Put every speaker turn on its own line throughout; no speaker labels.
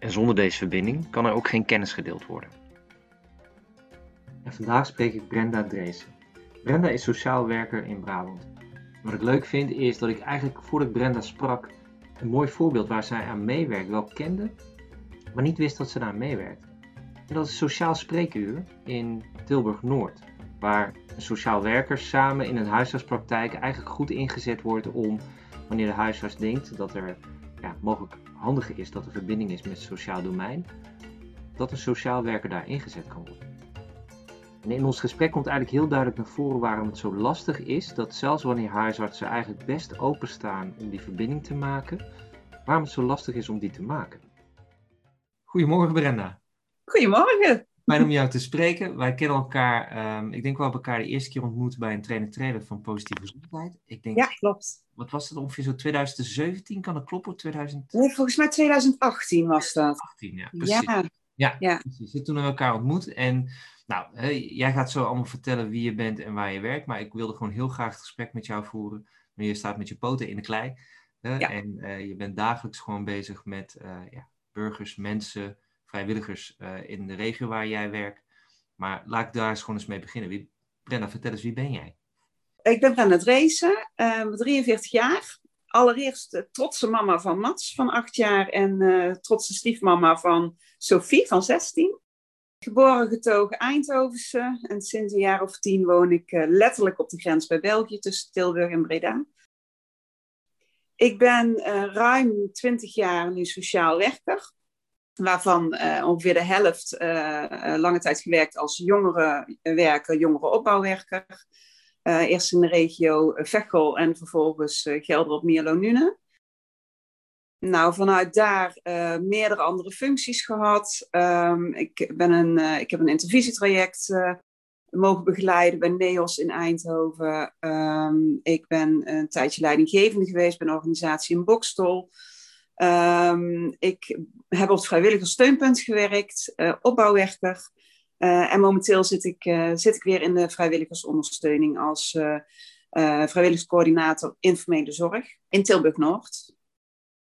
En zonder deze verbinding kan er ook geen kennis gedeeld worden. En vandaag spreek ik Brenda Dreesen. Brenda is sociaal werker in Brabant. Wat ik leuk vind is dat ik eigenlijk voordat ik Brenda sprak een mooi voorbeeld waar zij aan meewerkt wel kende, maar niet wist dat ze daar meewerkte. En dat is sociaal spreekuur in Tilburg Noord, waar sociaal werkers samen in een huisartspraktijk eigenlijk goed ingezet wordt om wanneer de huisarts denkt dat er ja, mogelijk handiger is dat er verbinding is met het sociaal domein, dat een sociaal werker daar ingezet kan worden. En in ons gesprek komt eigenlijk heel duidelijk naar voren waarom het zo lastig is dat zelfs wanneer huisartsen eigenlijk best openstaan om die verbinding te maken, waarom het zo lastig is om die te maken. Goedemorgen Brenda.
Goedemorgen.
Fijn om jou te spreken. Wij kennen elkaar, ehm, ik denk wel elkaar de eerste keer ontmoet bij een trainer-trainer van Positieve Gezondheid. Ik denk,
ja, klopt.
Wat was het ongeveer zo 2017? Kan dat kloppen? 2000...
Nee, volgens mij 2018 was dat.
18, ja, precies. Ja, ja, ja. precies. Toen hebben we elkaar ontmoet. En nou, jij gaat zo allemaal vertellen wie je bent en waar je werkt. Maar ik wilde gewoon heel graag het gesprek met jou voeren. Maar je staat met je poten in de klei. Ja. En uh, je bent dagelijks gewoon bezig met uh, ja, burgers, mensen, vrijwilligers uh, in de regio waar jij werkt. Maar laat ik daar eens gewoon eens mee beginnen. Wie, Brenda, vertel eens, wie ben jij?
Ik ben Brenda Dreesen, uh, 43 jaar. Allereerst trotse mama van Mats van 8 jaar en uh, trotse stiefmama van Sophie van 16. Geboren getogen Eindhovense en sinds een jaar of tien woon ik uh, letterlijk op de grens bij België tussen Tilburg en Breda. Ik ben ruim 20 jaar nu sociaal werker waarvan uh, ongeveer de helft uh, lange tijd gewerkt als jongerenwerker, jongerenopbouwwerker. Uh, eerst in de regio Veghel en vervolgens Gelder op Mierlo-Nune. Nou, vanuit daar meerdere andere functies gehad. Um, ik, ben een, ik heb een intervisietraject mogen begeleiden bij NEOS in Eindhoven. Um, ik ben een tijdje leidinggevende geweest bij een organisatie in Bokstol. Um, ik heb op het vrijwilligerssteunpunt gewerkt, uh, opbouwwerker. Uh, en momenteel zit ik, uh, zit ik weer in de vrijwilligersondersteuning als vrijwilligerscoördinator informele zorg in Tilburg-Noord.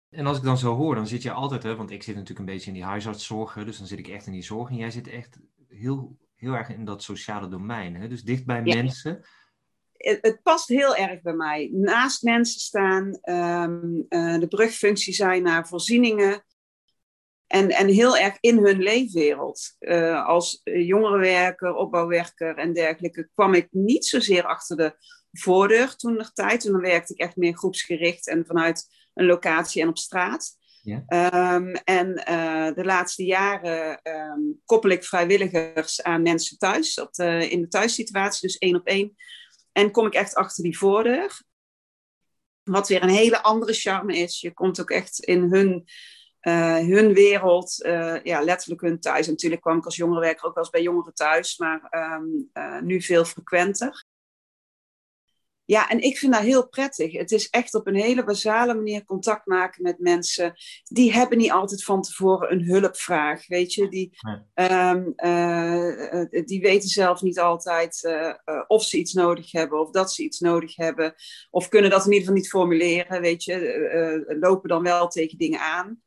En als ik dan zo hoor, dan zit je altijd, hè, want ik zit natuurlijk een beetje in die huisartszorg, dus dan zit ik echt in die zorg. En jij zit echt heel, heel erg in dat sociale domein, hè? dus dicht bij ja. mensen
het, past heel erg bij mij. Naast mensen staan, um, uh, de brugfunctie zijn naar voorzieningen. En, en heel erg in hun leefwereld. Uh, als jongerenwerker, opbouwwerker en dergelijke kwam ik niet zozeer achter de voordeur toen nog tijd. Toen werkte ik echt meer groepsgericht en vanuit een locatie en op straat. Ja. Um, en uh, de laatste jaren um, koppel ik vrijwilligers aan mensen thuis, op de, in de thuissituatie, dus één op één. En kom ik echt achter die voordeur. Wat weer een hele andere charme is. Je komt ook echt in hun, uh, hun wereld, uh, ja, letterlijk hun thuis. En natuurlijk kwam ik als jongerenwerker ook wel eens bij jongeren thuis, maar um, uh, nu veel frequenter. Ja, en ik vind dat heel prettig. Het is echt op een hele basale manier contact maken met mensen. Die hebben niet altijd van tevoren een hulpvraag, weet je. Die, um, uh, die weten zelf niet altijd uh, of ze iets nodig hebben of dat ze iets nodig hebben. Of kunnen dat in ieder geval niet formuleren, weet je. lopen dan wel tegen dingen aan.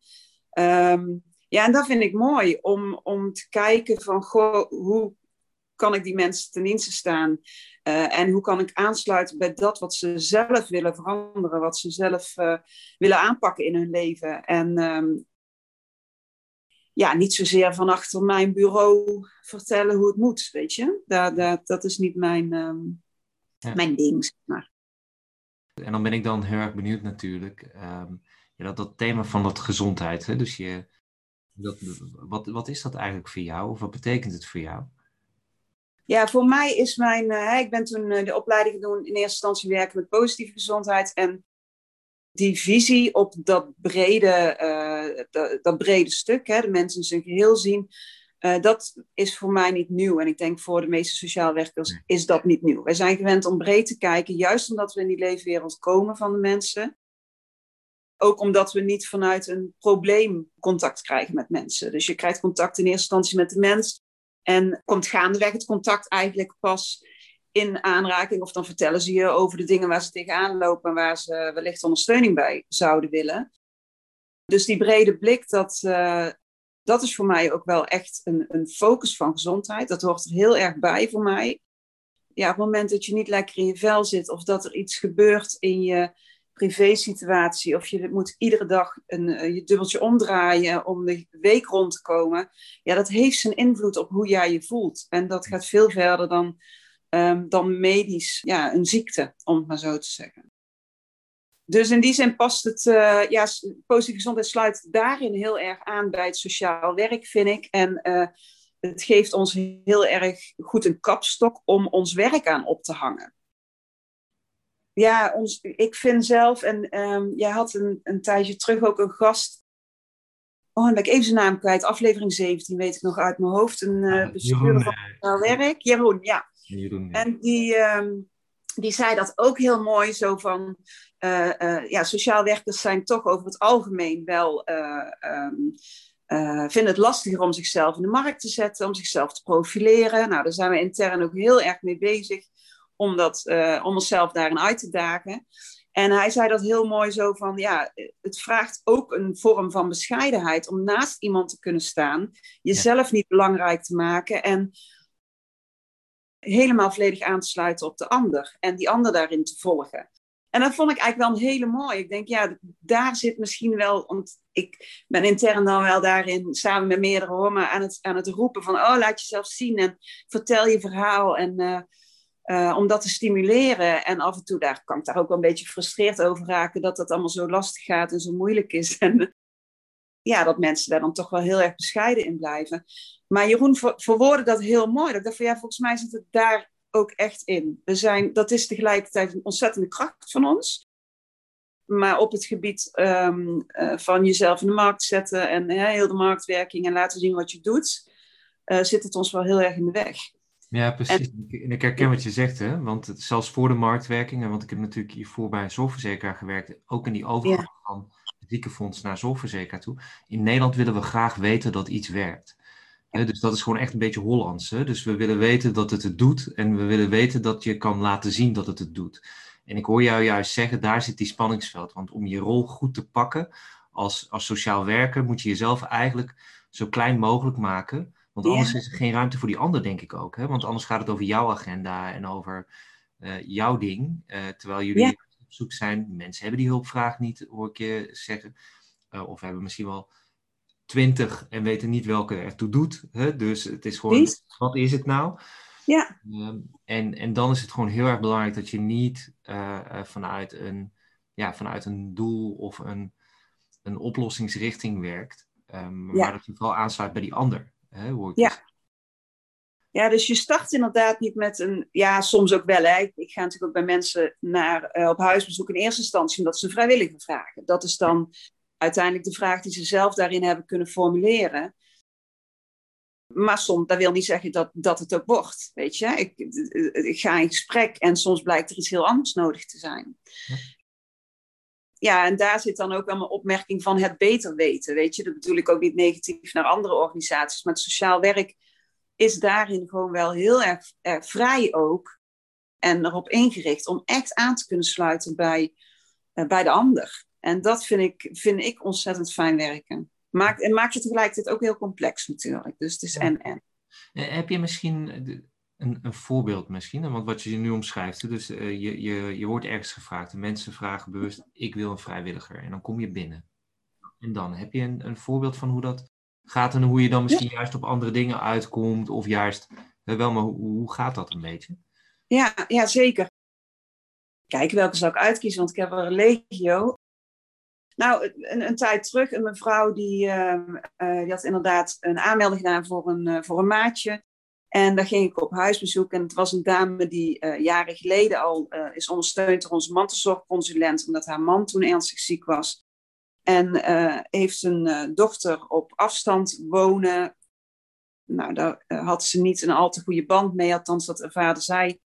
Um, ja, en dat vind ik mooi, om, om te kijken van, goh, hoe kan ik die mensen ten dienste staan? Uh, en hoe kan ik aansluiten bij dat wat ze zelf willen veranderen, wat ze zelf uh, willen aanpakken in hun leven? En um, ja, niet zozeer van achter mijn bureau vertellen hoe het moet, weet je? Dat, dat, dat is niet mijn, um, ja. mijn ding, zeg maar.
En dan ben ik dan heel erg benieuwd natuurlijk. Um, ja, dat, dat thema van dat gezondheid. Hè? Dus je, dat, wat, wat is dat eigenlijk voor jou? Of wat betekent het voor jou?
Ja, voor mij is mijn. Uh, ik ben toen uh, de opleiding gedaan in eerste instantie werken met positieve gezondheid. En die visie op dat brede, uh, dat, dat, brede stuk, hè, de mensen in zijn geheel zien, uh, dat is voor mij niet nieuw. En ik denk voor de meeste sociaal werkers is dat niet nieuw. Wij zijn gewend om breed te kijken, juist omdat we in die leefwereld komen van de mensen. Ook omdat we niet vanuit een probleem contact krijgen met mensen. Dus je krijgt contact in eerste instantie met de mens. En komt gaandeweg het contact eigenlijk pas in aanraking. Of dan vertellen ze je over de dingen waar ze tegenaan lopen. En waar ze wellicht ondersteuning bij zouden willen. Dus die brede blik, dat, uh, dat is voor mij ook wel echt een, een focus van gezondheid. Dat hoort er heel erg bij voor mij. Ja, op het moment dat je niet lekker in je vel zit. Of dat er iets gebeurt in je privésituatie of je moet iedere dag een, uh, je dubbeltje omdraaien om de week rond te komen, ja, dat heeft zijn invloed op hoe jij je voelt. En dat gaat veel verder dan, um, dan medisch, ja, een ziekte, om het maar zo te zeggen. Dus in die zin past het, uh, ja, positieve gezondheid sluit daarin heel erg aan bij het sociaal werk, vind ik. En uh, het geeft ons heel erg goed een kapstok om ons werk aan op te hangen ja, ons, ik vind zelf, en um, jij had een, een tijdje terug ook een gast. Oh, dan ben ik even zijn naam kwijt. Aflevering 17 weet ik nog uit mijn hoofd. Een uh, bestuurder van het werk. Jeroen, ja. Jeroen, ja. En die, um, die zei dat ook heel mooi. Zo van, uh, uh, ja, sociaal werkers zijn toch over het algemeen wel... Um, vinden het lastiger om zichzelf in de markt te zetten, om zichzelf te profileren. Nou, daar zijn we intern ook heel erg mee bezig om, uh, om onszelf daarin uit te dagen. En hij zei dat heel mooi zo van, ja, het vraagt ook een vorm van bescheidenheid om naast iemand te kunnen staan, jezelf niet belangrijk te maken en helemaal volledig aan te sluiten op de ander en die ander daarin te volgen. En dat vond ik eigenlijk wel een hele mooi. Ik denk, ja, daar zit misschien wel, want ik ben intern dan wel daarin samen met meerdere homen aan het, aan het roepen van, oh, laat jezelf zien en vertel je verhaal en... Uh, uh, om dat te stimuleren. En af en toe daar, kan ik daar ook wel een beetje frustreerd over raken dat dat allemaal zo lastig gaat en zo moeilijk is. En ja, dat mensen daar dan toch wel heel erg bescheiden in blijven. Maar Jeroen ver, verwoordde dat heel mooi. Dat ik dacht van ja, volgens mij zit het daar ook echt in. We zijn, dat is tegelijkertijd een ontzettende kracht van ons. Maar op het gebied um, uh, van jezelf in de markt zetten en heel de marktwerking en laten zien wat je doet, uh, zit het ons wel heel erg in de weg.
Ja, precies. En, ik herken wat je zegt, hè? want zelfs voor de marktwerking, want ik heb natuurlijk hiervoor bij een zorgverzekeraar gewerkt, ook in die overgang ja. van ziekenfonds naar zorgverzekeraar toe. In Nederland willen we graag weten dat iets werkt. dus dat is gewoon echt een beetje Hollands. Hè? Dus we willen weten dat het het doet en we willen weten dat je kan laten zien dat het het doet. En ik hoor jou juist zeggen, daar zit die spanningsveld. Want om je rol goed te pakken als, als sociaal werker moet je jezelf eigenlijk zo klein mogelijk maken want anders is er geen ruimte voor die ander, denk ik ook. Hè? Want anders gaat het over jouw agenda en over uh, jouw ding. Uh, terwijl jullie op zoek zijn. Mensen hebben die hulpvraag niet, hoor ik je zeggen. Uh, of hebben misschien wel twintig en weten niet welke ertoe doet. Hè? Dus het is gewoon, wat is het nou? Ja. Um, en, en dan is het gewoon heel erg belangrijk dat je niet vanuit, een, ja, vanuit een doel of een, een oplossingsrichting werkt. Um, ja. Maar dat je vooral aansluit bij die ander. Hè,
ja. Ja, dus je start inderdaad niet met een, ja, soms ook wel. Hè. Ik ga natuurlijk ook bij mensen naar, uh, op huisbezoek in eerste instantie omdat ze een vrijwilliger vragen. Dat is dan uiteindelijk de vraag die ze zelf daarin hebben kunnen formuleren. Maar soms, dat wil niet zeggen dat, dat het ook wordt, weet je. Ik, ik ga in gesprek en soms blijkt er iets heel anders nodig te zijn. Ja en daar zit dan ook wel mijn opmerking van het beter weten. Weet je, dat bedoel ik ook niet negatief naar andere organisaties. Maar het sociaal werk is daarin gewoon wel heel erg, erg vrij ook. En erop ingericht om echt aan te kunnen sluiten bij, uh, bij de ander. En dat vind ik, vind ik ontzettend fijn werken. Maakt, en maakt het tegelijkertijd ook heel complex natuurlijk. Dus het is en-en.
Eh, heb je misschien een, een voorbeeld misschien, want wat je nu omschrijft. Dus uh, je, je, je wordt ergens gevraagd en mensen vragen bewust, ik wil een vrijwilliger. En dan kom je binnen. En dan heb je een, een voorbeeld van hoe dat gaat en hoe je dan misschien juist op andere dingen uitkomt. Of juist, uh, wel, maar hoe, hoe gaat dat een beetje?
Ja, ja, zeker. Kijk, welke zou ik uitkiezen, want ik heb er een legio. Nou, een, een, tijd terug, een mevrouw die, uh, die had inderdaad een aanmelding gedaan voor een, voor een maatje. En daar ging ik op huisbezoek. En het was een dame die uh, jaren geleden al uh, is ondersteund door onze mantelzorgconsulent, omdat haar man toen ernstig ziek was. En uh, heeft een dochter op afstand wonen. Nou, daar had ze niet een al te goede band mee, althans dat ervaarde zij.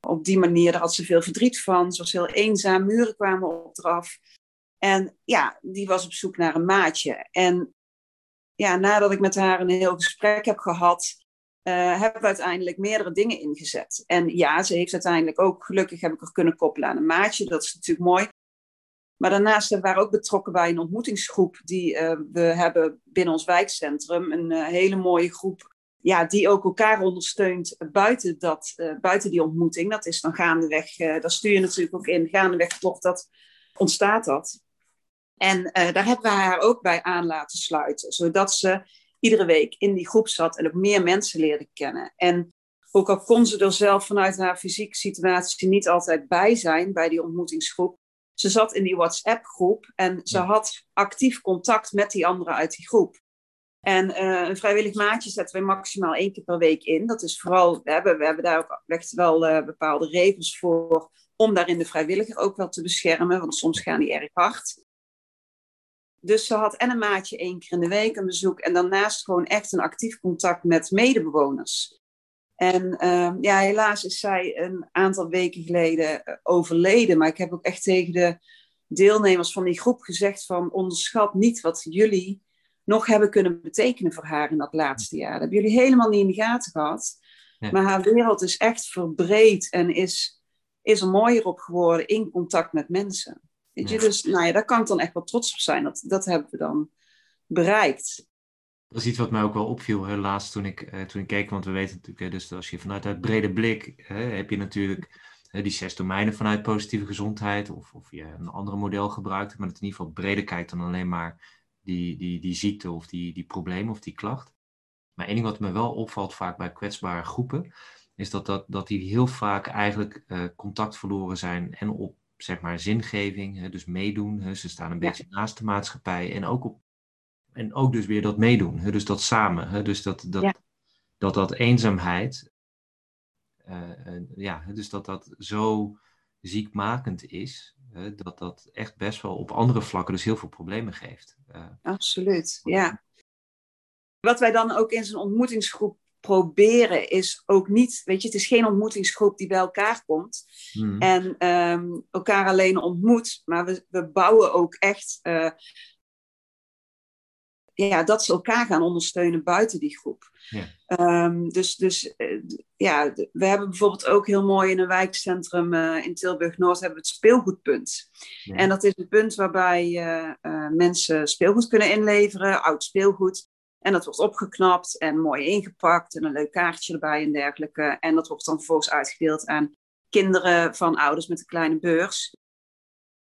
Op die manier, had ze veel verdriet van. Ze was heel eenzaam, muren kwamen op eraf. En ja, die was op zoek naar een maatje. En ja, nadat ik met haar een heel gesprek heb gehad, uh, hebben we uiteindelijk meerdere dingen ingezet. En ja, ze heeft uiteindelijk ook, gelukkig heb ik er kunnen koppelen aan een maatje. Dat is natuurlijk mooi. Maar daarnaast waren we ook betrokken bij een ontmoetingsgroep die uh, we hebben binnen ons wijkcentrum. Een uh, hele mooie groep ja, die ook elkaar ondersteunt buiten, dat, buiten die ontmoeting. Dat is dan gaandeweg, daar stuur je natuurlijk ook in, gaandeweg toch dat, ontstaat dat. En daar hebben we haar ook bij aan laten sluiten, zodat ze iedere week in die groep zat en ook meer mensen leerde kennen. En ook al kon ze er zelf vanuit haar fysieke situatie niet altijd bij zijn bij die ontmoetingsgroep, ze zat in die WhatsApp-groep en ze had actief contact met die anderen uit die groep. En uh, een vrijwillig maatje zetten we maximaal één keer per week in. Dat is vooral, we hebben, we hebben daar ook echt wel uh, bepaalde regels voor om daarin de vrijwilliger ook wel te beschermen, want soms gaan die erg hard. Dus ze had en een maatje één keer in de week een bezoek. En daarnaast gewoon echt een actief contact met medebewoners. En uh, ja, helaas is zij een aantal weken geleden uh, overleden. Maar ik heb ook echt tegen de deelnemers van die groep gezegd van onderschat niet wat jullie nog hebben kunnen betekenen voor haar in dat laatste jaar. Dat hebben jullie helemaal niet in de gaten gehad. Ja. Maar haar wereld is echt verbreed en is, is er mooier op geworden in contact met mensen. Dus nou ja, daar kan ik dan echt wel trots op zijn. Dat, dat hebben we dan bereikt.
Dat is iets wat mij ook wel opviel helaas toen ik, uh, toen ik keek. Want we weten natuurlijk, hè, dus als je vanuit het brede blik hè, heb je natuurlijk hè, die zes domeinen vanuit positieve gezondheid. Of, of je een andere model gebruikt. Maar dat in ieder geval breder kijkt dan alleen maar die, die, die ziekte of die, die probleem of die klacht. Maar één ding wat me wel opvalt vaak bij kwetsbare groepen. Is dat, dat, dat die heel vaak eigenlijk uh, contact verloren zijn en op zeg maar zingeving, hè, dus meedoen. Hè, ze staan een beetje naast de maatschappij en ook, op, en ook dus weer dat meedoen, hè, dus dat samen. Hè, dus dat dat, dat, dat eenzaamheid, uh, ja, dus dat dat zo ziekmakend is, dat dat echt best wel op andere vlakken dus heel veel problemen geeft.
Uh, Absoluut, ja. Wat wij dan ook in zo'n ontmoetingsgroep proberen is ook niet, weet je, het is geen ontmoetingsgroep die bij elkaar komt hmm. en um, elkaar alleen ontmoet, maar we, we bouwen ook echt uh, ja, dat ze elkaar gaan ondersteunen buiten die groep. Ja. Um, dus dus uh, ja, we hebben bijvoorbeeld ook heel mooi in een wijkcentrum uh, in Tilburg-Noord hebben we het speelgoedpunt. Ja. En dat is een punt waarbij mensen speelgoed kunnen inleveren, oud speelgoed. En dat wordt opgeknapt en mooi ingepakt en een leuk kaartje erbij en dergelijke. En dat wordt dan vervolgens uitgedeeld aan kinderen van ouders met een kleine beurs.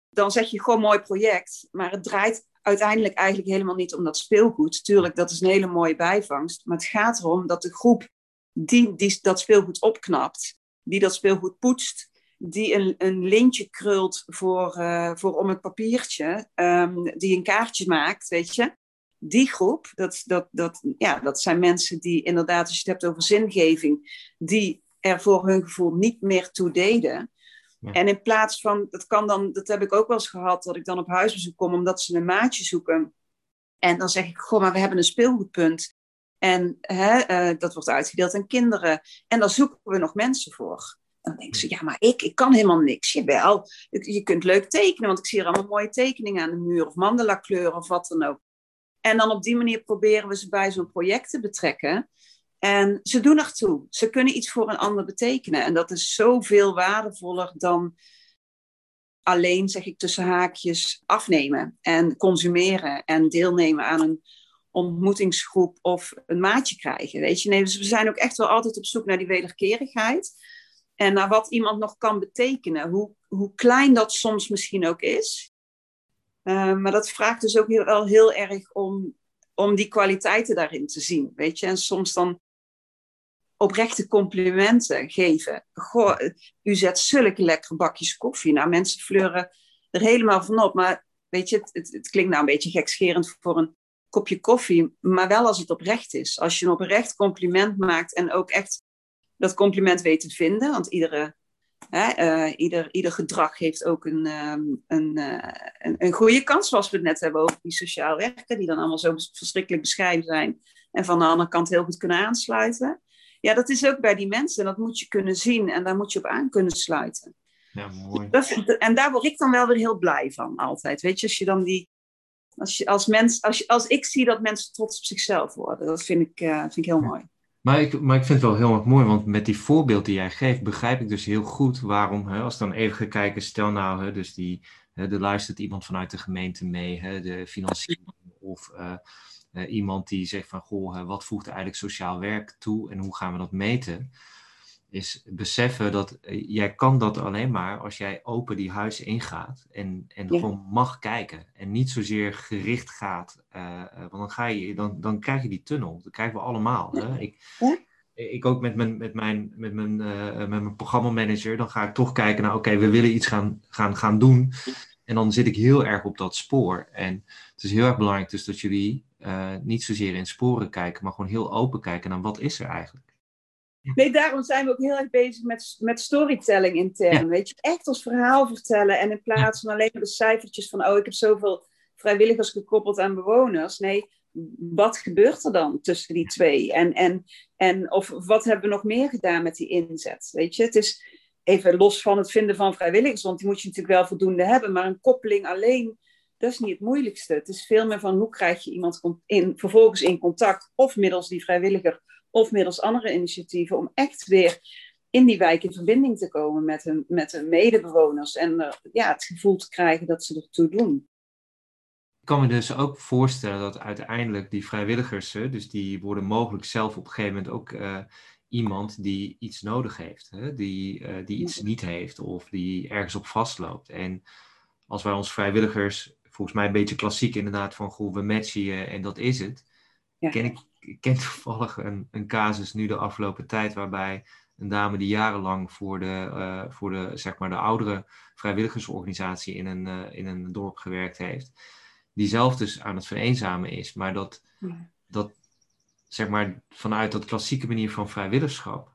Dan zeg je gewoon mooi project, maar het draait uiteindelijk eigenlijk helemaal niet om dat speelgoed. Tuurlijk, dat is een hele mooie bijvangst. Maar het gaat erom dat de groep die, die dat speelgoed opknapt, die dat speelgoed poetst, die een, een lintje krult voor, uh, voor om het papiertje, um, die een kaartje maakt, weet je die groep, dat, dat, dat, ja, dat zijn mensen die inderdaad, als je het hebt over zingeving, die er voor hun gevoel niet meer toe deden. En in plaats van, dat kan dan, dat heb ik ook wel eens gehad, dat ik dan op huisbezoek kom omdat ze een maatje zoeken. En dan zeg ik, goh, maar we hebben een speelgoedpunt. En hè, uh, dat wordt uitgedeeld aan kinderen. En daar zoeken we nog mensen voor. En dan denken ze, ja, maar ik, ik kan helemaal niks. Jawel, je, je kunt leuk tekenen, want ik zie er allemaal mooie tekeningen aan de muur. Of mandala kleuren of wat dan ook. En dan op die manier proberen we ze bij zo'n project te betrekken. En ze doen ertoe. Ze kunnen iets voor een ander betekenen. En dat is zoveel waardevoller dan alleen, zeg ik tussen haakjes, afnemen en consumeren en deelnemen aan een ontmoetingsgroep of een maatje krijgen. Weet je, nee, dus we zijn ook echt wel altijd op zoek naar die wederkerigheid. En naar wat iemand nog kan betekenen. Hoe, hoe klein dat soms misschien ook is. Uh, maar dat vraagt dus ook wel heel erg om, om die kwaliteiten daarin te zien. Weet je, en soms dan oprechte complimenten geven. Goh, u zet zulke lekkere bakjes koffie. Nou, mensen fleuren er helemaal van op. Maar weet je, het, het, het klinkt nou een beetje gekscherend voor een kopje koffie, maar wel als het oprecht is. Als je een oprecht compliment maakt en ook echt dat compliment weet te vinden, want iedere, hè, uh, ieder, ieder gedrag heeft ook een, um, een, uh, een, een, goede kans, zoals we het net hebben over die sociaal werken, die dan allemaal zo verschrikkelijk bescheiden zijn en van de andere kant heel goed kunnen aansluiten. Ja, dat is ook bij die mensen. Dat moet je kunnen zien en daar moet je op aan kunnen sluiten.
Ja, mooi.
en daar word ik dan wel weer heel blij van, altijd. Weet je, als je dan die. Als, je, als, mens, als, je, als ik zie dat mensen trots op zichzelf worden, dat vind ik, uh, vind ik heel mooi.
Maar ik, maar ik vind het wel heel erg mooi, want met die voorbeeld die jij geeft, begrijp ik dus heel goed waarom, hè, als dan even kijken, stel nou, hè, dus die, hè, er luistert iemand vanuit de gemeente mee, hè, de financiering of uh, uh, iemand die zegt van, goh, wat voegt eigenlijk sociaal werk toe en hoe gaan we dat meten? Is beseffen dat uh, jij kan dat alleen maar als jij open die huis ingaat en, en ja. gewoon mag kijken. En niet zozeer gericht gaat, uh, uh, want dan, ga je, dan, dan krijg je die tunnel. Dat krijgen we allemaal. Hè? Ik, ja? ik ook met mijn, met mijn, met mijn, met mijn programmamanager, dan ga ik toch kijken naar, oké, okay, we willen iets gaan, gaan, gaan doen. En dan zit ik heel erg op dat spoor. En het is heel erg belangrijk dus dat jullie niet zozeer in sporen kijken, maar gewoon heel open kijken naar wat is er eigenlijk.
Nee, daarom zijn we ook heel erg bezig met, met storytelling intern. Ja. Weet je, echt ons verhaal vertellen. En in plaats van alleen maar de cijfertjes van, oh, ik heb zoveel vrijwilligers gekoppeld aan bewoners. Nee, wat gebeurt er dan tussen die twee? En, en, en of wat hebben we nog meer gedaan met die inzet? Weet je, het is even los van het vinden van vrijwilligers, want die moet je natuurlijk wel voldoende hebben. Maar een koppeling alleen, dat is niet het moeilijkste. Het is veel meer van hoe krijg je iemand in, vervolgens in contact, of middels die vrijwilliger of middels andere initiatieven, om echt weer in die wijk in verbinding te komen met hun, met hun medebewoners en uh, ja, het gevoel te krijgen dat ze ertoe doen.
Ik kan me dus ook voorstellen dat uiteindelijk die vrijwilligers, dus die worden mogelijk zelf op een gegeven moment ook uh, iemand die iets nodig heeft, hè? Die, uh, die iets niet heeft of die ergens op vastloopt. En als wij ons vrijwilligers, volgens mij een beetje klassiek inderdaad, van goh, we matchen je en dat is het. Ja. Ken ik ik ken toevallig een, een casus nu de afgelopen tijd waarbij een dame die jarenlang voor de, uh, voor de, zeg maar de oudere vrijwilligersorganisatie in een, uh, in een dorp gewerkt heeft. Die zelf dus aan het vereenzamen is, maar dat, ja. dat zeg maar vanuit dat klassieke manier van vrijwilligschap,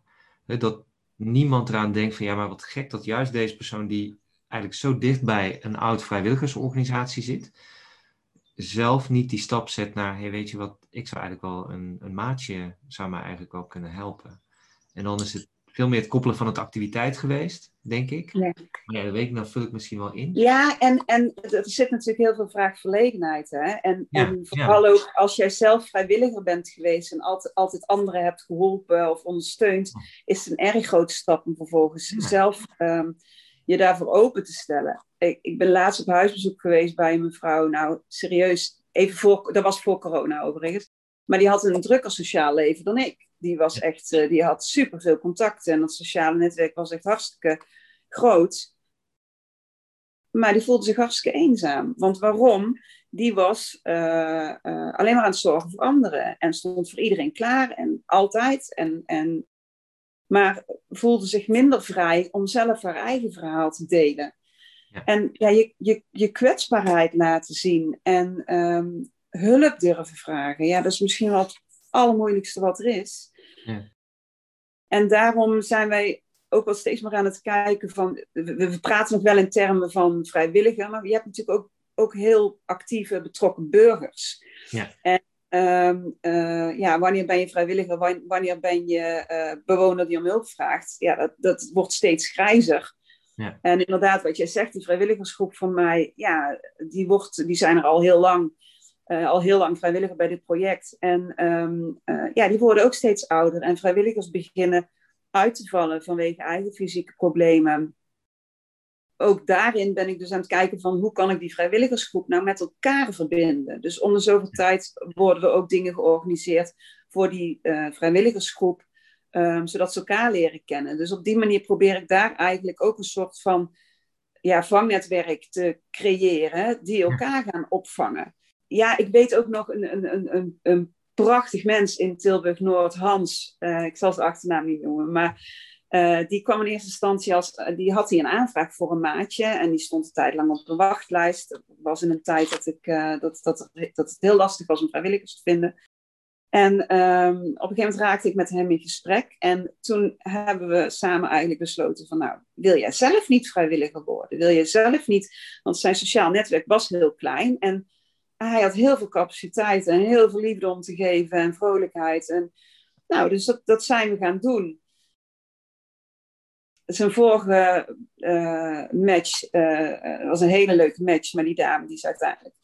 hè, dat niemand eraan denkt van ja, maar wat gek dat juist deze persoon die eigenlijk zo dicht bij een oud vrijwilligersorganisatie zit, zelf niet die stap zet naar, hey, weet je wat, ik zou eigenlijk wel een, een maatje, zou mij eigenlijk wel kunnen helpen. En dan is het veel meer het koppelen van het activiteit geweest, denk ik. Ja. Maar ja, dat weet ik, dan vul ik misschien wel in.
Ja, en, en er zit natuurlijk heel veel vraagverlegenheid. Hè? En, ja, en vooral ja. ook als jij zelf vrijwilliger bent geweest en altijd, altijd anderen hebt geholpen of ondersteund, is het een erg grote stap om vervolgens zelf um, je daarvoor open te stellen. Ik, ik ben laatst op huisbezoek geweest bij een mevrouw. Nou, serieus, even voor, dat was voor corona overigens. Maar die had een drukker sociaal leven dan ik. Die, was echt, uh, die had superveel contacten en dat sociale netwerk was echt hartstikke groot. Maar die voelde zich hartstikke eenzaam. Want waarom? Die was uh, uh, alleen maar aan het zorgen voor anderen. En stond voor iedereen klaar en altijd. En, en maar voelde zich minder vrij om zelf haar eigen verhaal te delen. Ja. En ja, je, je, je kwetsbaarheid laten zien en um, hulp durven vragen. Ja, dat is misschien wel het allermoeilijkste wat er is. Ja. En daarom zijn wij ook wel steeds meer aan het kijken van... We, we praten nog wel in termen van vrijwilliger, maar je hebt natuurlijk ook, ook heel actieve betrokken burgers. Ja. En Um, uh, ja, wanneer ben je vrijwilliger, wanneer ben je uh, bewoner die om hulp vraagt? Ja, dat, dat wordt steeds grijzer. Ja. En inderdaad, wat jij zegt, die vrijwilligersgroep van mij, ja, die, wordt, die zijn er al heel lang, uh, al heel lang vrijwilliger bij dit project. En um, ja, die worden ook steeds ouder. En vrijwilligers beginnen uit te vallen vanwege eigen fysieke problemen ook daarin ben ik dus aan het kijken van hoe kan ik die vrijwilligersgroep nou met elkaar verbinden. Dus om de zoveel tijd worden er ook dingen georganiseerd voor die uh, vrijwilligersgroep, um, zodat ze elkaar leren kennen. Dus op die manier probeer ik daar eigenlijk ook een soort van ja, vangnetwerk te creëren die elkaar gaan opvangen. Ja, ik weet ook nog een, een, een, een prachtig mens in Tilburg-Noord, Hans. Uh, ik zal zijn achternaam niet noemen, maar Uh, die kwam in eerste instantie als, die had hij een aanvraag voor een maatje en die stond een tijd lang op de wachtlijst. Dat was in een tijd dat, ik, uh, dat, dat, dat het heel lastig was om vrijwilligers te vinden. En um, op een gegeven moment raakte ik met hem in gesprek. En toen hebben we samen eigenlijk besloten van, nou, wil jij zelf niet vrijwilliger worden? Wil je zelf niet, want zijn sociaal netwerk was heel klein. En hij had heel veel capaciteit en heel veel liefde om te geven en vrolijkheid. En, nou, dus dat, dat zijn we gaan doen. Zijn vorige uh, match uh, was een hele leuke match, maar die dame die is uiteindelijk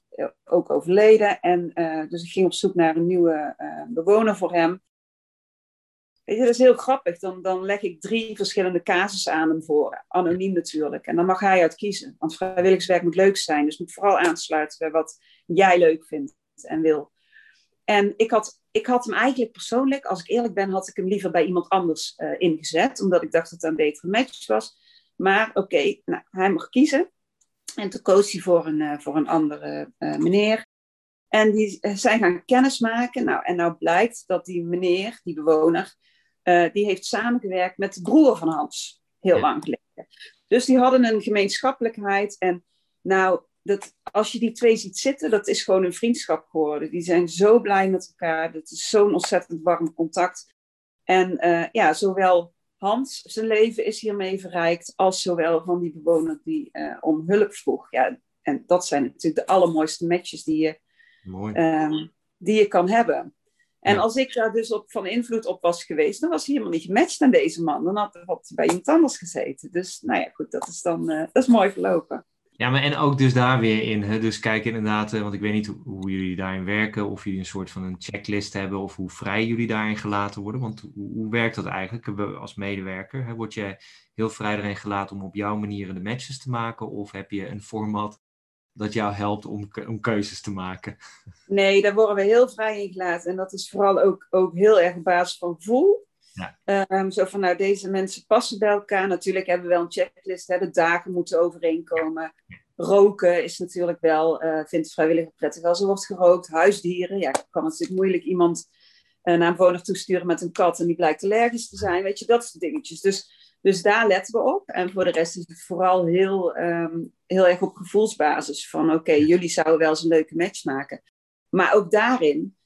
ook overleden. En dus ik ging op zoek naar een nieuwe bewoner voor hem. Weet je, dat is heel grappig. Dan, dan leg ik drie verschillende casussen aan hem voor. Anoniem natuurlijk. En dan mag hij uit kiezen. Want vrijwilligerswerk moet leuk zijn. Dus moet vooral aansluiten bij wat jij leuk vindt en wil. En ik had, ik had hem eigenlijk persoonlijk, als ik eerlijk ben, had ik hem liever bij iemand anders uh, ingezet. Omdat ik dacht dat het een betere match was. Maar oké, okay, nou, hij mag kiezen. En toen koos hij voor een, uh, voor een andere uh, meneer. En die zijn gaan kennismaken. Nou, en nou blijkt dat die meneer, die bewoner, die heeft samengewerkt met de broer van Hans. Heel ja. lang geleden. Dus die hadden een gemeenschappelijkheid. En nou, dat, als je die twee ziet zitten, dat is gewoon een vriendschap geworden. Die zijn zo blij met elkaar. Dat is zo'n ontzettend warm contact. En ja, zowel Hans, zijn leven is hiermee verrijkt, als zowel van die bewoner die uh, om hulp vroeg. Ja, en dat zijn natuurlijk de allermooiste matches die je, um, die je kan hebben. En ja. als ik daar dus op, van invloed op was geweest, dan was hij helemaal niet gematcht aan deze man. Dan had, had hij bij iemand anders gezeten. Dus nou ja, goed, dat is dan uh, dat is mooi verlopen.
Ja, maar en ook dus daar weer in. Hè? Dus kijk inderdaad, want ik weet niet hoe, hoe, jullie daarin werken, of jullie een soort van een checklist hebben, of hoe vrij jullie daarin gelaten worden. Want hoe, hoe werkt dat eigenlijk als medewerker? Hè? Word je heel vrij erin gelaten om op jouw manier de matches te maken, of heb je een format dat jou helpt om, om keuzes te maken?
Nee, daar worden we heel vrij in gelaten. En dat is vooral ook, ook heel erg op basis van gevoel. Ja. Um, zo van, nou, deze mensen passen bij elkaar. Natuurlijk hebben we wel een checklist. Hè, de dagen moeten overeenkomen. Roken is natuurlijk wel, uh, vindt vrijwilliger prettig als er wordt gerookt. Huisdieren, ja, kan natuurlijk moeilijk iemand uh, naar een woner toesturen met een kat en die blijkt allergisch te zijn. Weet je, dat soort dingetjes. Dus, dus daar letten we op. En voor de rest is het vooral heel, um, heel erg op gevoelsbasis. Van oké, okay, jullie zouden wel eens een leuke match maken. Maar ook daarin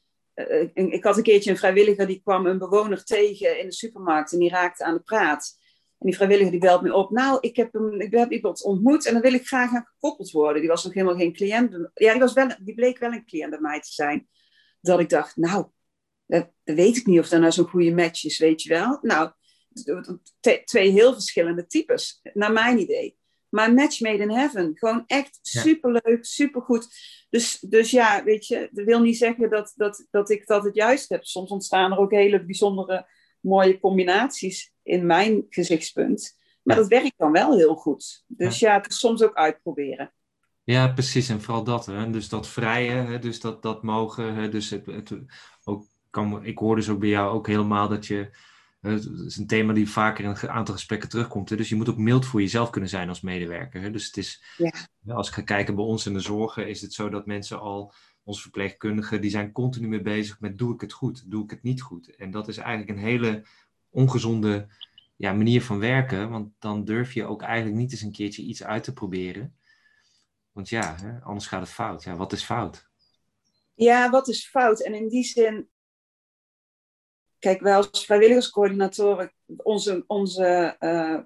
ik had een keertje een vrijwilliger die kwam een bewoner tegen in de supermarkt en die raakte aan de praat. En die vrijwilliger die belt me op. Nou, ik heb, hem, ik heb iemand ontmoet en dan wil ik graag aan gekoppeld worden. Die was nog helemaal geen cliënt. Ja, die, was wel, die bleek wel een cliënt bij mij te zijn. Dat ik dacht, nou, dat, dat weet ik niet of dat nou zo'n goede match is, weet je wel. Nou, twee heel verschillende types, naar mijn idee. Maar match made in heaven. Gewoon echt superleuk, supergoed. Dus, dus ja, weet je, dat wil niet zeggen dat, dat, dat ik dat het juist heb. Soms ontstaan er ook hele bijzondere mooie combinaties in mijn gezichtspunt. Maar dat werkt dan wel heel goed. Dus ja, het is soms ook uitproberen.
Ja, precies. En vooral dat. Hè? Dus dat vrije, hè? dus dat, dat mogen. Hè? Dus het, het, ook kan, ik hoor dus ook bij jou ook helemaal dat je het is een thema die vaker in een aantal gesprekken terugkomt. Hè? Dus je moet ook mild voor jezelf kunnen zijn als medewerker. Hè? Dus het is, ja. als ik ga kijken bij ons in de zorgen, is het zo dat mensen al, onze verpleegkundigen, die zijn continu mee bezig met doe ik het goed, doe ik het niet goed. En dat is eigenlijk een hele ongezonde ja, manier van werken, want dan durf je ook eigenlijk niet eens een keertje iets uit te proberen. Want ja, hè, anders gaat het fout. Ja, wat is fout?
Ja, wat is fout? En in die zin kijk, wij als vrijwilligerscoördinatoren, onze, onze uh,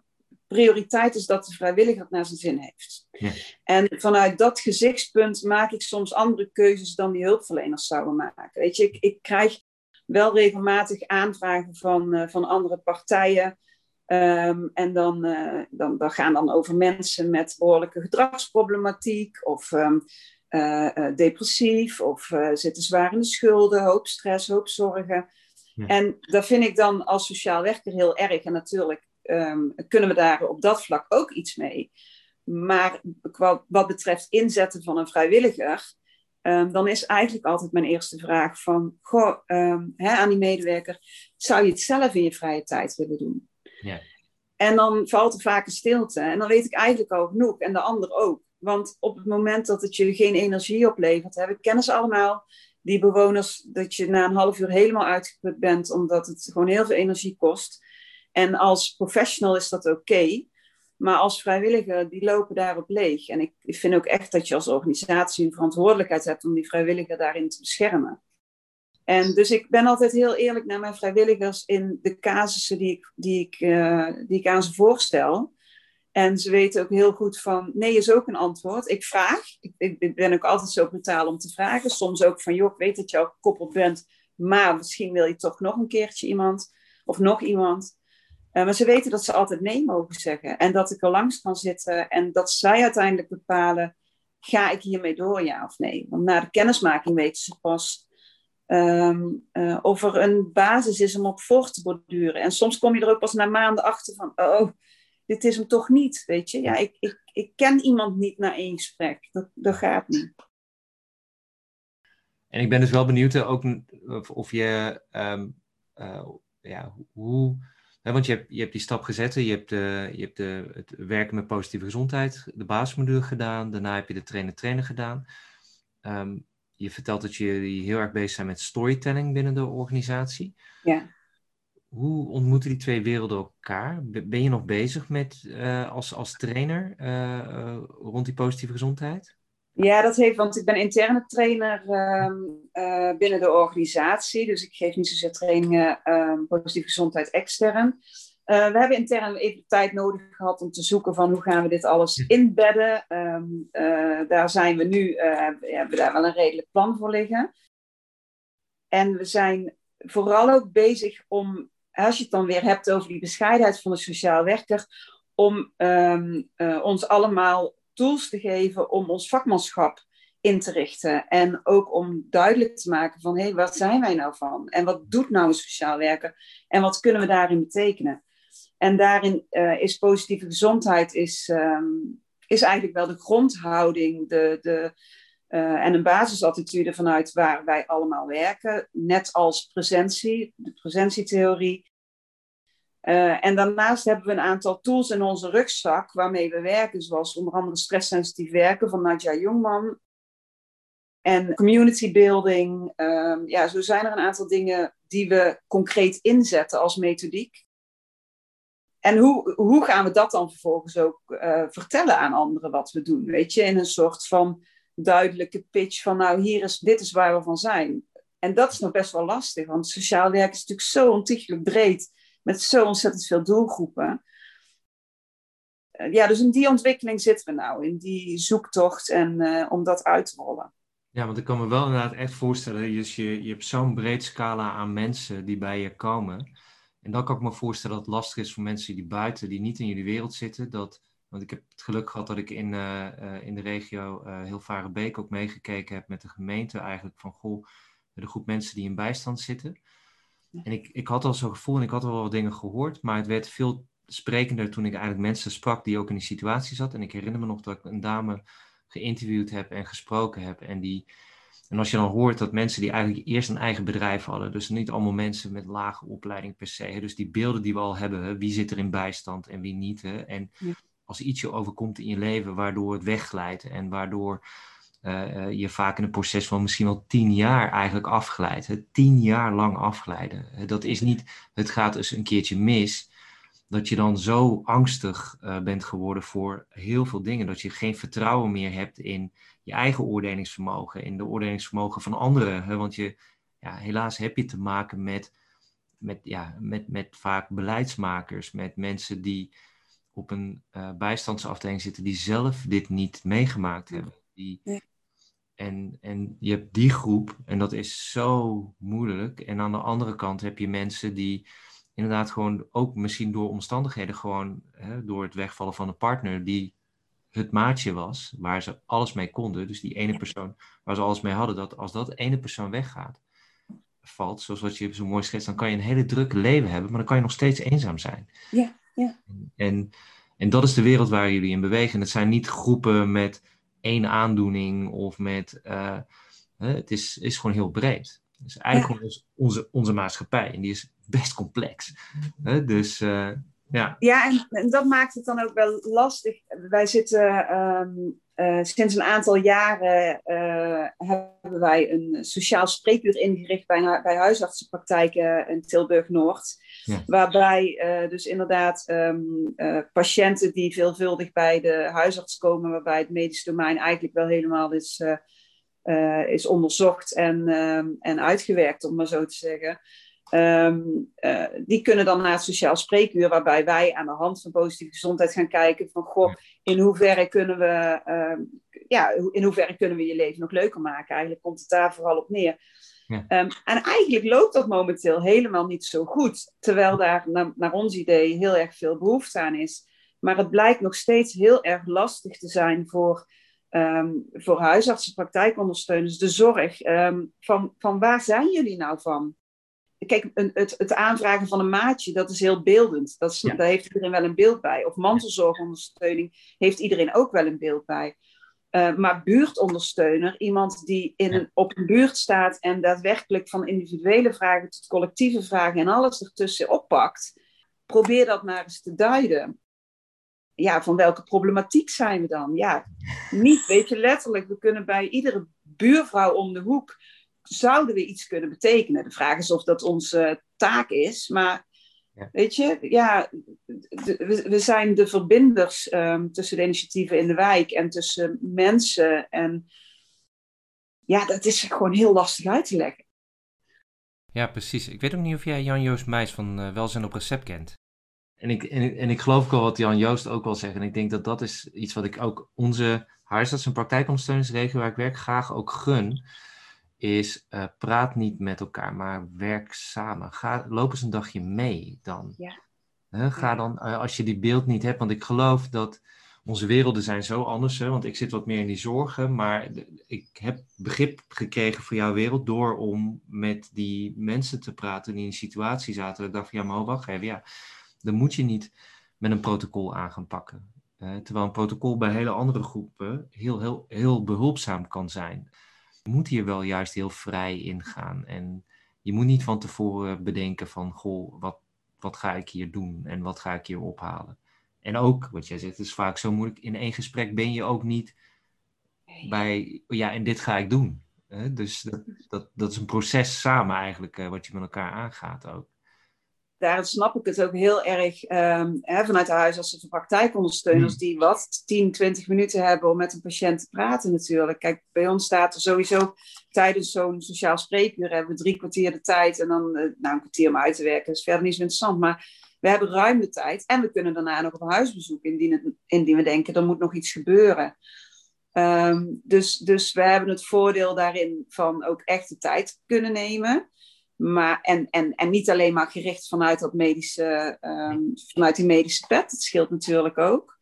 prioriteit is dat de vrijwilliger het naar zijn zin heeft. Ja. En vanuit dat gezichtspunt maak ik soms andere keuzes dan die hulpverleners zouden maken. Weet je, ik, ik krijg wel regelmatig aanvragen van, uh, van andere partijen. Um, en dan, uh, dan, dan gaan dan over mensen met behoorlijke gedragsproblematiek of um, depressief of zitten zwaar in de schulden, hoop stress, hoop zorgen. En dat vind ik dan als sociaal werker heel erg. En natuurlijk um, kunnen we daar op dat vlak ook iets mee. Maar wat, wat betreft inzetten van een vrijwilliger, um, dan is eigenlijk altijd mijn eerste vraag van, goh, um, hè, aan die medewerker, zou je het zelf in je vrije tijd willen doen? Ja. En dan valt er vaak een stilte. En dan weet ik eigenlijk al genoeg. En de ander ook. Want op het moment dat het je geen energie oplevert, hè, we kennen ze allemaal, die bewoners dat je na een half uur helemaal uitgeput bent, omdat het gewoon heel veel energie kost. En als professional is dat oké. maar als vrijwilliger, die lopen daarop leeg. En ik, ik vind ook echt dat je als organisatie een verantwoordelijkheid hebt om die vrijwilliger daarin te beschermen. En dus ik ben altijd heel eerlijk naar mijn vrijwilligers in de casussen die ik, die ik, uh, die ik aan ze voorstel. En ze weten ook heel goed van nee is ook een antwoord. Ik vraag. Ik, ben ook altijd zo brutaal om te vragen. Soms ook van joh, ik weet dat je al gekoppeld bent, maar misschien wil je toch nog een keertje iemand of nog iemand. Uh, maar ze weten dat ze altijd nee mogen zeggen en dat ik er langs kan zitten en dat zij uiteindelijk bepalen: ga ik hiermee door, ja of nee? Want na de kennismaking weten ze pas Um, uh, of er een basis is om op voor te borduren. En soms kom je er ook pas na maanden achter van, oh, dit is hem toch niet, weet je. Ja, ik, ik, ik ken iemand niet na één gesprek. Dat, dat gaat niet.
En ik ben dus wel benieuwd ook of, of je, um, uh, ja, hoe, hè, want je hebt, je hebt die stap gezet, je hebt, de, je hebt de, het werken met positieve gezondheid, de basismodule gedaan, daarna heb je de trainer-trainer gedaan. Um, je vertelt dat jullie heel erg bezig zijn met storytelling binnen de organisatie.
Ja.
Hoe ontmoeten die twee werelden elkaar? Ben je nog bezig met, uh, als, als trainer uh, uh, rond die positieve gezondheid?
Ja, dat heeft, want ik ben interne trainer uh, binnen de organisatie. Dus ik geef niet zozeer trainingen uh, positieve gezondheid extern. Uh, we hebben intern even tijd nodig gehad om te zoeken van hoe gaan we dit alles inbedden. Um, daar zijn we nu, hebben we daar wel een redelijk plan voor liggen. En we zijn vooral ook bezig om, als je het dan weer hebt over die bescheidenheid van de sociaal werker, om um, ons allemaal tools te geven om ons vakmanschap in te richten. En ook om duidelijk te maken van, hé, hey, wat zijn wij nou van? En wat doet nou een sociaal werker? En wat kunnen we daarin betekenen? En daarin uh, is positieve gezondheid is, um, is eigenlijk wel de grondhouding de, de, uh, en een basisattitude vanuit waar wij allemaal werken. Net als presentie, de presentietheorie. Uh, en daarnaast hebben we een aantal tools in onze rugzak waarmee we werken, zoals onder andere stresssensitief werken van Nadja Jongman. En community building. Um, ja, zo zijn er een aantal dingen die we concreet inzetten als methodiek. En hoe, hoe gaan we dat dan vervolgens ook uh, vertellen aan anderen wat we doen? Weet je, in een soort van duidelijke pitch van nou, hier is, dit is waar we van zijn. En dat is nog best wel lastig, want sociaal werk is natuurlijk zo ontiegelijk breed, met zo ontzettend veel doelgroepen. Uh, ja, dus in die ontwikkeling zitten we nou, in die zoektocht en uh, om dat uit te rollen.
Ja, want ik kan me wel inderdaad echt voorstellen, dus je, je hebt zo'n breed scala aan mensen die bij je komen. En dan kan ik me voorstellen dat het lastig is voor mensen die buiten, die niet in jullie wereld zitten. Dat, want ik heb het geluk gehad dat ik in, uh, uh, in de regio uh, heel Varenbeek ook meegekeken heb met de gemeente eigenlijk van goh, de groep mensen die in bijstand zitten. En ik, ik had al zo'n gevoel en ik had al wel wat dingen gehoord, maar het werd veel sprekender toen ik eigenlijk mensen sprak die ook in die situatie zat. En ik herinner me nog dat ik een dame geïnterviewd heb en gesproken heb en die en als je dan hoort dat mensen die eigenlijk eerst een eigen bedrijf hadden, dus niet allemaal mensen met lage opleiding per se, dus die beelden die we al hebben, wie zit er in bijstand en wie niet. Hè? En ja. Als iets je overkomt in je leven waardoor het wegglijdt en waardoor uh, je vaak in een proces van misschien wel tien jaar eigenlijk afglijdt. Tien jaar lang afglijden. Dat is niet, het gaat eens een keertje mis dat je dan zo angstig bent geworden voor heel veel dingen. Dat je geen vertrouwen meer hebt in je eigen oordelingsvermogen, in de oordelingsvermogen van anderen. Hè? Want je, ja, helaas heb je te maken met, met, ja, met, met vaak beleidsmakers, met mensen die op een uh, bijstandsafdeling zitten die zelf dit niet meegemaakt hebben. Die, en, en je hebt die groep, en dat is zo moeilijk. En aan de andere kant heb je mensen die inderdaad gewoon ook misschien door omstandigheden, gewoon hè, door het wegvallen van een partner, die het maatje was, waar ze alles mee konden. Dus die ene persoon waar ze alles mee hadden, dat als dat ene persoon weggaat, valt, zoals wat je zo mooi schetst, dan kan je een hele drukke leven hebben, maar dan kan je nog steeds eenzaam zijn.
Ja, ja.
En, en dat is de wereld waar jullie in bewegen. Het zijn niet groepen met één aandoening of met. Uh, het is, is gewoon heel breed. Dus eigenlijk ja. onze, onze maatschappij. En die is best complex. Dus uh,
Ja, ja en, dat maakt het dan ook wel lastig. Wij zitten ehm, uh, sinds een aantal jaren hebben wij een sociaal spreekuur ingericht bij, bij huisartsenpraktijken in Tilburg-Noord. Ja. Waarbij uh, dus inderdaad um, patiënten die veelvuldig bij de huisarts komen, waarbij het medisch domein eigenlijk wel helemaal is, is onderzocht en, um, en uitgewerkt, om maar zo te zeggen. Um, uh, die kunnen dan naar het sociaal spreekuur, waarbij wij aan de hand van positieve gezondheid gaan kijken van goh, in hoeverre kunnen we, ja, in hoeverre kunnen we je leven nog leuker maken? Eigenlijk komt het daar vooral op neer. Ja. Um, en eigenlijk loopt dat momenteel helemaal niet zo goed, terwijl daar naar, naar ons idee heel erg veel behoefte aan is. Maar het blijkt nog steeds heel erg lastig te zijn voor, um, voor huisartsen, praktijkondersteuners, de zorg. van, van waar zijn jullie nou van? kijk, een, het, het, aanvragen van een maatje, dat is heel beeldend. Dat is, Daar heeft iedereen wel een beeld bij. Of mantelzorgondersteuning heeft iedereen ook wel een beeld bij. Uh, maar buurtondersteuner, iemand die in een, op een buurt staat en daadwerkelijk van individuele vragen tot collectieve vragen en alles ertussen oppakt, probeer dat maar eens te duiden. Ja, van welke problematiek zijn we dan? Ja, niet, weet je, letterlijk, we kunnen bij iedere buurvrouw om de hoek zouden we iets kunnen betekenen? De vraag is of dat onze taak is, maar ja. weet je, ja, we, zijn de verbinders um, tussen de initiatieven in de wijk en tussen mensen. En ja, dat is gewoon heel lastig uit te leggen.
Ja, precies. Ik weet ook niet of jij Jan-Joost Meijs van uh, Welzijn op Recept kent. En ik, en, ik, en ik geloof ook al wat Jan-Joost ook wel zegt. En ik denk dat dat is iets wat ik ook onze huisarts- en praktijkondersteuningsregio waar ik werk graag ook gun is uh, praat niet met elkaar, maar werk samen. Ga, loop eens een dagje mee dan. Ja. ga dan, uh, als je die beeld niet hebt, want ik geloof dat onze werelden zijn zo anders, hè, want ik zit wat meer in die zorgen, maar ik heb begrip gekregen voor jouw wereld door om met die mensen te praten die in die situatie zaten. Ik dacht van, ja, maar wacht even, ja, dan moet je niet met een protocol aan gaan pakken. terwijl een protocol bij hele andere groepen heel, heel, heel behulpzaam kan zijn moet hier wel juist heel vrij ingaan. En je moet niet van tevoren bedenken van, goh, wat, wat ga ik hier doen en wat ga ik hier ophalen. En ook, wat jij zegt, het is vaak zo moeilijk, in één gesprek ben je ook niet bij, ja, en dit ga ik doen. Dus dat, dat, dat is een proces samen eigenlijk, eh, wat je met elkaar aangaat ook
daar snap ik het ook heel erg um, hè, vanuit de huisartsen van praktijkondersteuners, hmm. die wat 10, 20 minuten hebben om met een patiënt te praten natuurlijk. Kijk, bij ons staat er sowieso tijdens zo'n sociaal spreekuur hebben we drie kwartier de tijd en dan uh, nou, een kwartier om uit te werken. Is verder niet zo interessant, maar we hebben ruim de tijd en we kunnen daarna nog op huisbezoek indien, het, indien we denken er moet nog iets gebeuren. Um, dus, dus we hebben het voordeel daarin van ook echt de tijd kunnen nemen. Maar, en, en, en niet alleen maar gericht vanuit, dat medische, um, vanuit die medische pet. Dat scheelt natuurlijk ook.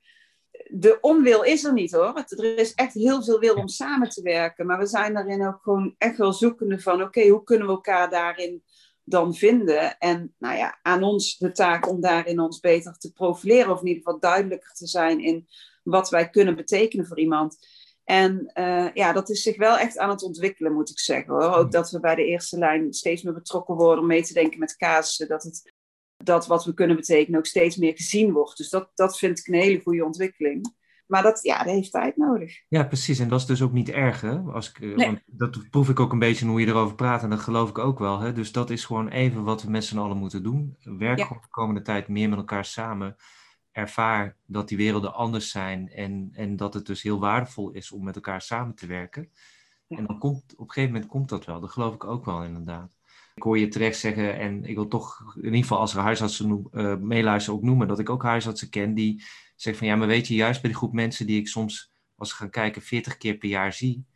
De onwil is er niet hoor. er is echt heel veel wil om samen te werken. Maar we zijn daarin ook gewoon echt wel zoekende van... oké, hoe kunnen we elkaar daarin dan vinden? En nou ja, aan ons de taak om daarin ons beter te profileren... of in ieder geval duidelijker te zijn in wat wij kunnen betekenen voor iemand... En uh, ja, dat is zich wel echt aan het ontwikkelen, moet ik zeggen. Hoor. Ook dat we bij de eerste lijn steeds meer betrokken worden om mee te denken met casussen. Dat, het, dat wat we kunnen betekenen ook steeds meer gezien wordt. Dus dat, dat vind ik een hele goede ontwikkeling. Maar dat, ja, dat heeft tijd nodig.
Ja, precies. En dat is dus ook niet erg, hè? Als ik, eh, want dat proef ik ook een beetje hoe je erover praat. En dat geloof ik ook wel. Hè? Dus dat is gewoon even wat we met z'n allen moeten doen. Werk ja. de komende tijd meer met elkaar samen ervaar dat die werelden anders zijn en, en dat het dus heel waardevol is om met elkaar samen te werken. En dan komt op een gegeven moment komt dat wel. Dat geloof ik ook wel inderdaad. Ik hoor je terecht zeggen, en ik wil toch in ieder geval als er huisartsen uh, meeluisteren ook noemen, dat ik ook huisartsen ken die zeggen van ja, maar weet je, juist bij die groep mensen die ik soms, als ik ga kijken, 40 keer per jaar zie,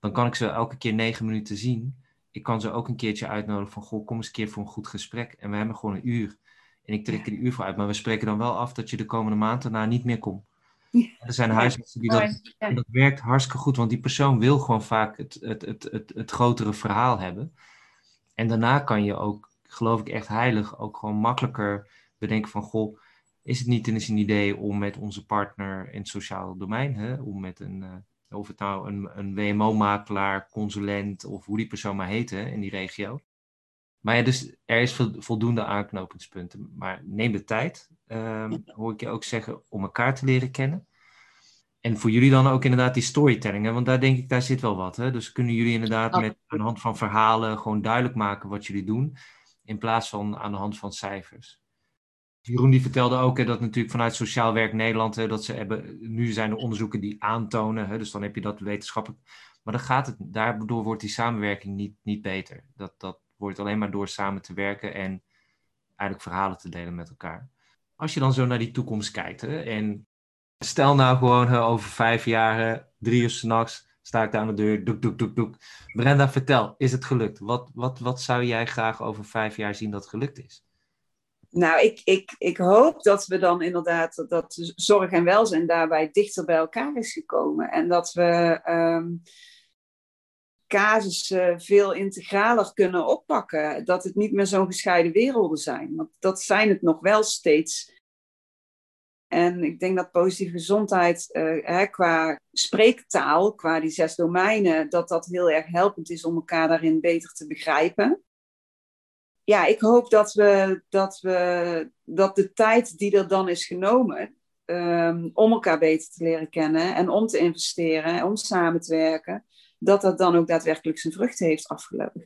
dan kan ik ze elke keer negen minuten zien. Ik kan ze ook een keertje uitnodigen van, goh, kom eens een keer voor een goed gesprek. En we hebben gewoon een uur. En ik trek er die uur voor uit. Maar we spreken dan wel af dat je de komende maand daarna niet meer komt. Er zijn huisartsen die dat, en dat werkt hartstikke goed, want die persoon wil gewoon vaak het, het, het, het, het grotere verhaal hebben. En daarna kan je ook, geloof ik echt heilig, ook gewoon makkelijker bedenken van, goh, is het niet eens een idee om met onze partner in het sociaal domein, hè, om met een, uh, of het nou een, een WMO-makelaar, consulent of hoe die persoon maar heet hè, in die regio, Maar ja, dus er is voldoende aanknopingspunten. Maar neem de tijd, um, hoor ik je ook zeggen, om elkaar te leren kennen. En voor jullie dan ook inderdaad die storytelling, hè? want daar denk ik, daar zit wel wat. Hè? Dus kunnen jullie inderdaad met aan de hand van verhalen gewoon duidelijk maken wat jullie doen, in plaats van aan de hand van cijfers. Jeroen die vertelde ook hè, dat natuurlijk vanuit Sociaal Werk Nederland, hè, dat ze hebben, nu zijn er onderzoeken die aantonen, hè, dus dan heb je dat wetenschappelijk. Maar dan gaat het, daardoor wordt die samenwerking niet, niet beter. Dat, dat wordt alleen maar door samen te werken en eigenlijk verhalen te delen met elkaar. Als je dan zo naar die toekomst kijkt hè, en stel nou gewoon over vijf jaar, drie uur s'nachts, sta ik daar aan de deur, doek, doek, doek, doek. Brenda, vertel, is het gelukt? Wat, wat, wat zou jij graag over vijf jaar zien dat gelukt is?
Nou, ik, ik, ik hoop dat we dan inderdaad, dat, zorg en welzijn daarbij dichter bij elkaar is gekomen. En dat we um, casussen veel integraler kunnen oppakken. Dat het niet meer zo'n gescheiden werelden zijn. Want dat zijn het nog wel steeds. En ik denk dat positieve gezondheid uh, hè, qua spreektaal, qua die zes domeinen, dat dat heel erg helpend is om elkaar daarin beter te begrijpen ja, ik hoop dat we, dat we dat de tijd die er dan is genomen um, om elkaar beter te leren kennen en om te investeren, om samen te werken, dat dat dan ook daadwerkelijk zijn vruchten heeft afgeleverd.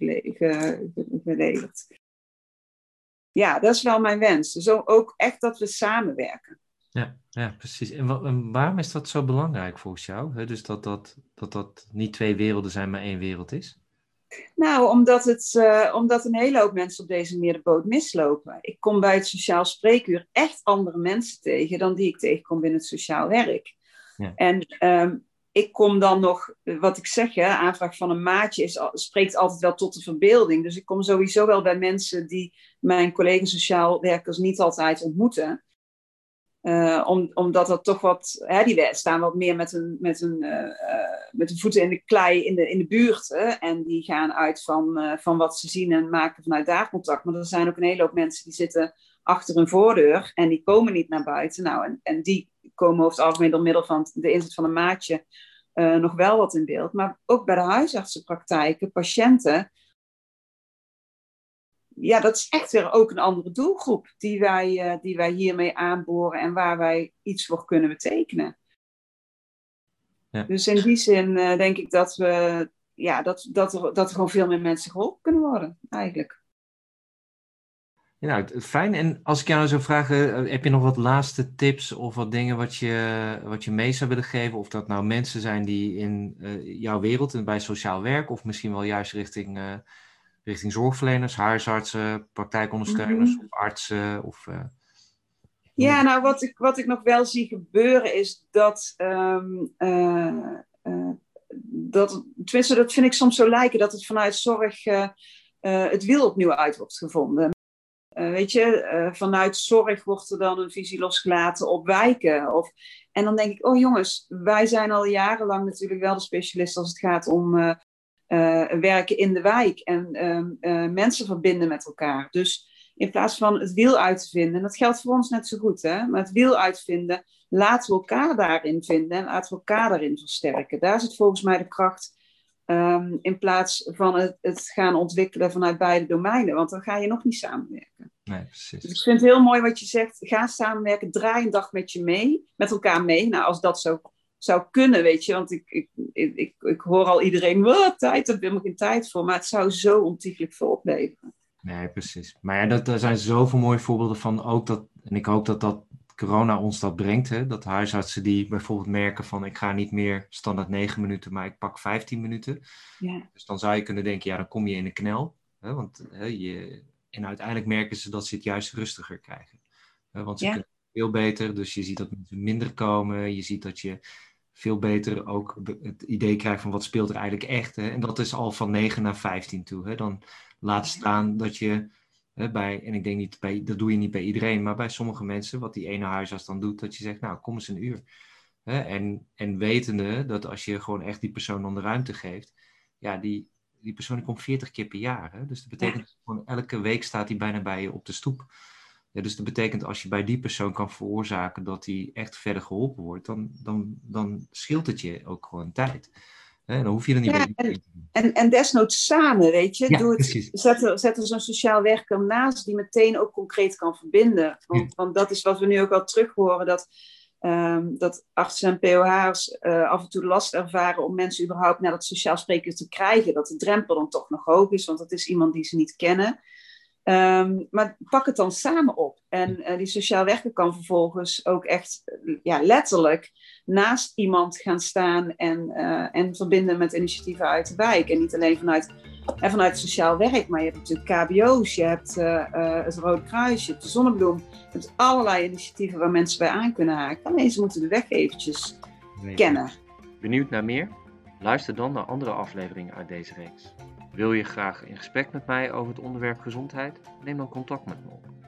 Ja, dat is wel mijn wens. Dus ook echt dat we samenwerken.
Ja, ja precies. En, waarom is dat zo belangrijk volgens jou? Dus dat dat, dat dat niet twee werelden zijn, maar één wereld is?
Nou, omdat, het, uh, omdat een hele hoop mensen op deze manier de boot mislopen. Ik kom bij het sociaal spreekuur echt andere mensen tegen dan die ik tegenkom binnen het sociaal werk. Ja. En um, ik kom dan nog, wat ik zeg, hè, aanvraag van een maatje is, spreekt altijd wel tot de verbeelding. Dus ik kom sowieso wel bij mensen die mijn collega's sociaal werkers niet altijd ontmoeten. Om, omdat dat toch wat, hè, die staan wat meer met hun, met hun, uh, met hun voeten in de klei in de, in de buurt. Hè, en die gaan uit van, van wat ze zien en maken vanuit daar contact. Maar er zijn ook een hele hoop mensen die zitten achter een voordeur en die komen niet naar buiten. Nou, en, en die komen over het algemeen door middel van de inzet van een maatje nog wel wat in beeld. Maar ook bij de huisartsenpraktijken, patiënten ja, dat is echt weer ook een andere doelgroep die wij, uh, die wij hiermee aanboren en waar wij iets voor kunnen betekenen. Ja. Dus in die zin uh, denk ik dat, we, ja, dat, dat, er, dat er gewoon veel meer mensen geholpen kunnen worden, eigenlijk.
Nou, fijn. En als ik jou nou zou vragen, eh, heb je nog wat laatste tips of wat dingen wat je, wat je mee zou willen geven? Of dat nou mensen zijn die in uh, jouw wereld en bij sociaal werk, of misschien wel juist richting uh, richting zorgverleners, huisartsen, praktijkondersteuners mhm. of artsen? Of, uh...
Ja, nou wat ik, wat ik nog wel zie gebeuren is dat, um, dat, tenminste dat vind ik soms zo lijken, dat het vanuit zorg het wiel opnieuw uit wordt gevonden. Weet je, vanuit zorg wordt er dan een visie losgelaten op wijken. Of, en dan denk ik, oh jongens, wij zijn al jarenlang natuurlijk wel de specialist als het gaat om uh, werken in de wijk en uh, mensen verbinden met elkaar. Dus in plaats van het wiel uit te vinden, en dat geldt voor ons net zo goed, hè, maar het wiel uitvinden, laten we elkaar daarin vinden en laten we elkaar daarin versterken. Daar zit volgens mij de kracht um, in plaats van het, het, gaan ontwikkelen vanuit beide domeinen, want dan ga je nog niet samenwerken.
Nee, precies. Dus
ik vind het heel mooi wat je zegt, ga samenwerken, draai een dag met je mee, met elkaar mee. Nou, als dat zo zou kunnen, weet je. Want ik, ik, ik, ik, hoor al iedereen, wat tijd, daar heb ik helemaal geen tijd voor. Maar het zou zo ontiegelijk veel opleveren.
Nee, precies. Maar ja, dat, er zijn zoveel mooie voorbeelden van ook dat, en ik hoop dat dat corona ons dat brengt. Hè? Dat huisartsen die bijvoorbeeld merken van ik ga niet meer standaard 9 minuten, maar ik pak 15 minuten. Ja. Dus dan zou je kunnen denken, ja, dan kom je in de knel. Hè? Want hè, je, en uiteindelijk merken ze dat ze het juist rustiger krijgen. Hè? Want ze kunnen veel beter, dus je ziet dat mensen minder komen. Je ziet dat je veel beter ook het idee krijgt van wat speelt er eigenlijk echt. Hè? En dat is al van 9 naar 15 toe. Hè? Dan laat staan dat je hè, bij, en ik denk niet bij, dat doe je niet bij iedereen, maar bij sommige mensen, wat die ene huisarts dan doet, dat je zegt, nou kom eens een uur. Hè? En, en wetende dat als je gewoon echt die persoon dan de ruimte geeft, ja, die, die persoon die komt 40 keer per jaar. Hè? Dus dat betekent ja. gewoon elke week staat hij bijna bij je op de stoep. Ja, dus dat betekent als je bij die persoon kan veroorzaken dat hij echt verder geholpen wordt, dan, dan, dan scheelt het je ook gewoon tijd. Hè? Dan hoef je er niet
Ja, en, en, en desnoods samen, weet je.
Ja,
Doe het, zet er, zet er zo'n sociaal werker naast die meteen ook concreet kan verbinden. Want, want dat is wat we nu ook al terug horen, dat, ehm, dat artsen en POH'ers eh, af en toe last ervaren om mensen überhaupt naar dat sociaal spreken te krijgen. Dat de drempel dan toch nog hoog is, want dat is iemand die ze niet kennen. Ehm, maar pak het dan samen op. En eh, die sociaal werker kan vervolgens ook echt eh, ja, letterlijk naast iemand gaan staan en, eh, en verbinden met initiatieven uit de wijk. En niet alleen vanuit, en vanuit sociaal werk, maar je hebt natuurlijk KBO's, je hebt het Rode Kruis, je hebt de Zonnebloem. Je hebt allerlei initiatieven waar mensen bij aan kunnen haken. Alleen ze moeten de weg eventjes kennen.
Benieuwd naar meer? Luister dan naar andere afleveringen uit deze reeks. Wil je graag in gesprek met mij over het onderwerp gezondheid? Neem dan contact met me op.